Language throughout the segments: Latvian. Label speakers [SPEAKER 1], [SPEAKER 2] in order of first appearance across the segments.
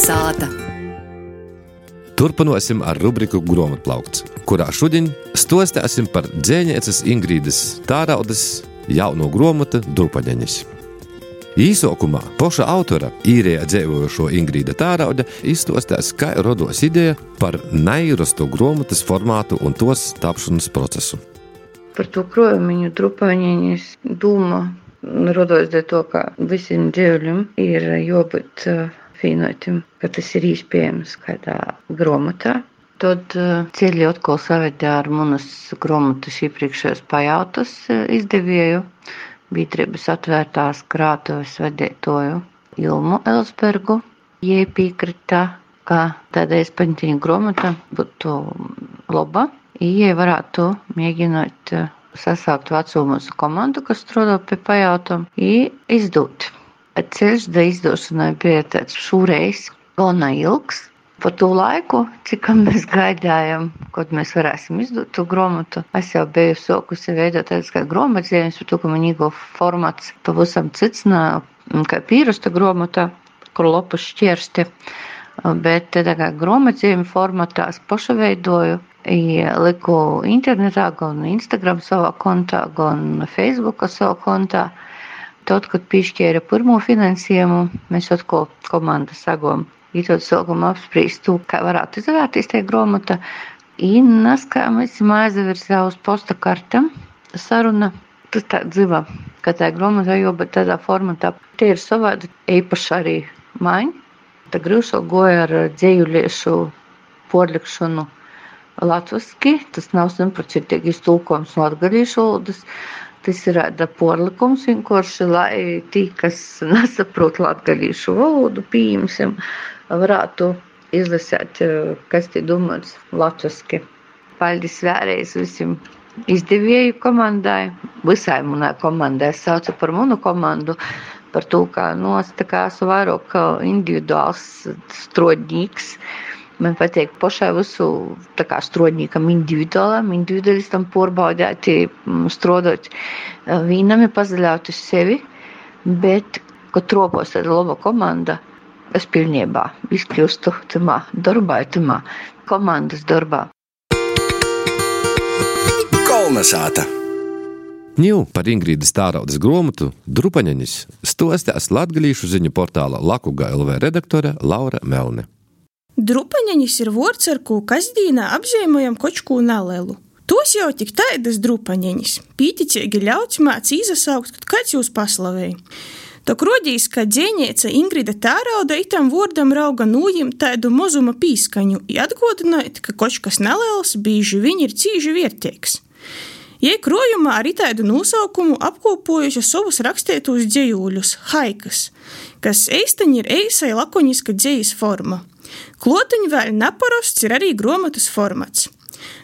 [SPEAKER 1] sāta.
[SPEAKER 2] Turpināsim ar rubriku Grāmatplaukts, kurā šodien stostēsim par dzēnieces Ingrīdas Tāraudas jauno grāmatu Drupaņaņas. Īsākumā paša autora īrējā dzīvojošo Ingrīda Tārauda izstostās, kā rados ideja par neirastu grāmatas formātu un tos tapšanas procesu.
[SPEAKER 3] Par to krojumu Drupaņaņas doma rados dēļ to, ka visiem dzīvļiem ir jābūt fīnotim, ka tas ir iespējams kādā grāmatā. Tad ceļi atkal savedē ar manas grāmatas iepriekšējos pajautas izdevēju, biedrības atvērtās krātuves vadītoju Ilmu Elsbergu. Jie piekrita, ka tāda izpaņķiņa grāmata būtu laba, ja varētu mēģināt sasaukt vecumu mūsu komandu, kas strādā pie pajautām, izdot. Ceļš da izdošanai bija tāds šūreiz gana ilgs. Pa to laiku, cik mēs gaidījām, kad mēs varēsim izdot to grāmatu, es jau biju sokusi veidot tādas kā grāmatzīmes, par to, ka man īgo formāts pavisam cits, kā pīrusta grāmata, kur lopu šķirsti. Bet tā kā grāmatzīme formatā es paša veidoju, liku internetā, gan Instagram savā kontā, gan Facebook savā kontā. Tad, kad piešķēra pirmo finansējumu, mēs atkal komandu sagom. Ir tad sākam apspriest to, kā varētu izvērties tie grāmata. Kā mēs aizvirsā uz posta kartam, saruna, tas tā dzīva, ka tā grāmata jau, bet tādā formatā. Tie ir savādi īpaši arī maiņi. Tā grūšo goja ar dzējuliešu porlikšanu latviski, tas nav simtprocentīgi iztulkojums no atgalīšu valodas. Tas ir tāda porlikums vienkārši, lai tie, kas nesaprot latgalīšu valodu, pieņemsim, varētu izlasīt, kas te domāts latviski. Paldies vēlreiz visiem izdevēju komandai, visai manai komandai. Es saucu par manu komandu, par to, ka nu, es tā kā esmu vairāk individuāls strodņīgs. Man patīk pašai visu strādniekam, individuālam, individualistam porbaudēt, strādāt vienam, pazaļaut uz sevi, bet, kad tropos tāda laba komanda, es pilnībā izkļūstu tamā darbā, tamā komandas darbā.
[SPEAKER 2] Kolnesāta! Ņū par Ingrīdas Tāraudas grāmatu Drupaņaņas stostās latgalīšu ziņu portāla Lakuga LV redaktore Laura Melne.
[SPEAKER 4] Drupaņaņas ir vārds, ar ko kasdīnā apzīmējam kočku nelelu. Tos jau tik tādas drupaņaņas, pīticīgi ļauts māc izsaukt, kad kāds jūs paslavēja. Tok rodīs, ka dzēniece Ingrida Tārauda itam vārdam rauga nūjim tādu mazuma pīskaņu, atgādinot, ka kočkas nelēls bieži vien ir cīži vērtīgs. Jai krojumā ar itādu nosaukumu apkopojuši savus rakstītos dzējūļus, haikas, kas īstenībā ir eisai lakoniska dzējas forma. Klotiņa vēl neparasts ir arī grāmatas formats.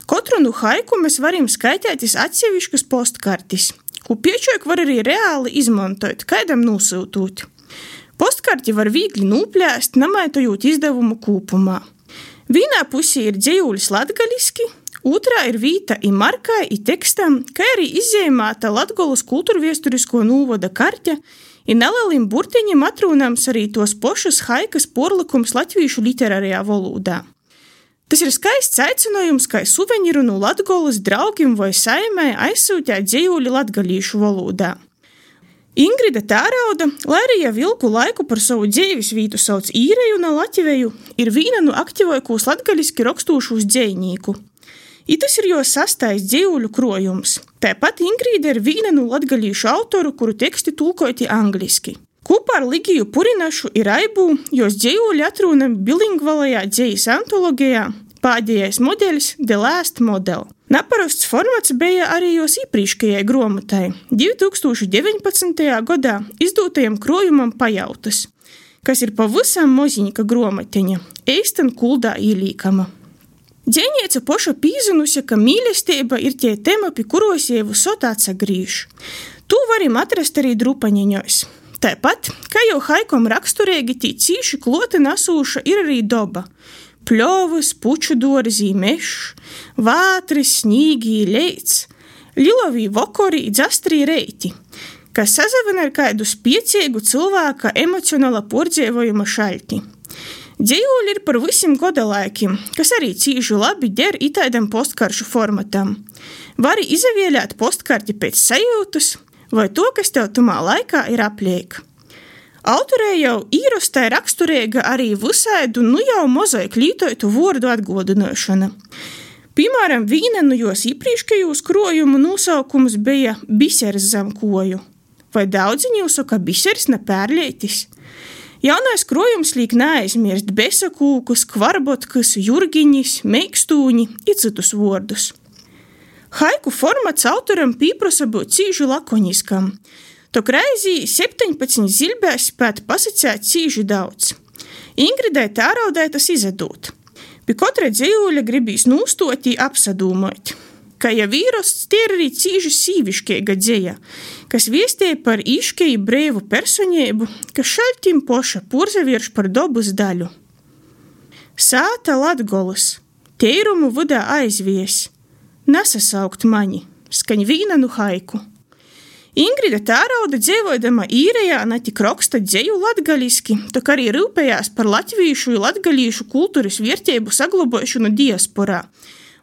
[SPEAKER 4] Katru no haiku mēs varam skaitīt atsevišķus postkartes, ko piečāk var arī reāli izmantot, kādam nosūtūt. Postkarti var viegli nuplēst, namaitojot izdevumu kopumā. Vienā pusē ir dzējulis latgaliski, otrā ir vīta i markai, i tekstam, kā arī izzīmēta Latgolas kultūrviesturisko nūvada karte, Ir nelieliem burtiņiem atrunāms arī tos pošus haikas porlikums latviešu literārajā valodā. Tas ir skaists aicinājums, kā suvenīru no Latvijas draugiem vai saimē aizsūtīt dzīvuļu latgalīšu valodā. Ingrida Tārauda, lai arī jau ilgu laiku par savu dzīves vietu sauc īreju no Latviju, ir viena no aktīvākos latgaliski rakstūšos dzējnieku. Itas ir jo sastais dzīvuļu krojums. Tāpat Ingrīda ir viena no latgalīšu autoru, kuru teksti tulkoti angliski. Kopā ar Ligiju Purinašu ir aibu, jos dzīvuļi atrunami bilingvalajā dzīves antologijā, pēdējais modelis The Last Model. Neparasts formats bija arī jos iepriekšējai grāmatai, 2019. gadā izdotajam krojumam pajautas, kas ir pavisam moziņa grāmatiņa, eistan kuldā ielīkama. Dzēniece poša pīzinusi, ka mīlestība ir tie tēma, pie kuros jau visot atsagrīž. To varam atrast arī drupaņiņos. Tāpat, kā jau haikom raksturīgi, tī cīši kloti nesūša ir arī doba. Pļovas, puču dārzi, mežs, vātris, snīgi, leits, lilovī vokori, dzastrī reiti, kas sazavina ar kādu spiecīgu cilvēka emocionāla pordzēvojuma šalti. Dzīvoļi ir par visiem gada laikiem, kas arī cīži labi der itādam postkaršu formatam. Vari izavielēt postkarti pēc sajūtas, vai to, kas tev tumā laikā ir apliek. Autorē jau īrostē raksturīga arī visaidu, nu jau mozaika lītotu vārdu atgodināšana. Piemēram, viena no jos iepriekšējos krojumu nosaukums bija Biseres zem koju, vai daudzi jau saka Biseres nepērlietis. Jaunais krojums liek neaizmirst besakūkus, kvarbotkus, jurgiņus, meikstūņi un citus vārdus. Haiku formāts autoram pieprasa būt cīži lakoniskam. Tok reizī 17 zilbēs spēt pasacēt cīži daudz. Ingridai tēraudā tas izadūt. Pie katra dzīvuļa gribīs nūstoti apsadūmot ja vīrosts tie ir arī cīži sīviškiega dzēja, kas viestīja par īškeju brīvu personību, kas šaltim poša purzavierš par dobas daļu. Sāta Latgolas, teirumu vudā aizvies, nesasaukt mani, skaņ vīna nu haiku. Ingrida Tārauda dzīvojdama īrejā ne tik raksta dzēju latgaliski, tak arī rūpējās par latviešu un latgalīšu kultūras vērtību saglabošanu diasporā –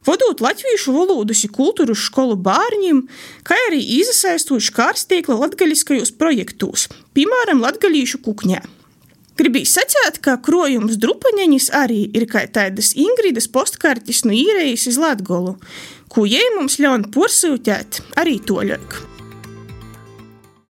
[SPEAKER 4] Vadot latviešu valodas kultūras skolu bērniem, kā arī iesaistot škārstīkla latgaļiskajos projektos, piemēram, latgaļīšu kukņā. Gribīs sacīt, ka krojums drupaņeņas arī ir kā tādas Ingridas postkartes no īrējas iz Latgolu, ko jai mums ļaun porsūtēt arī toļāk.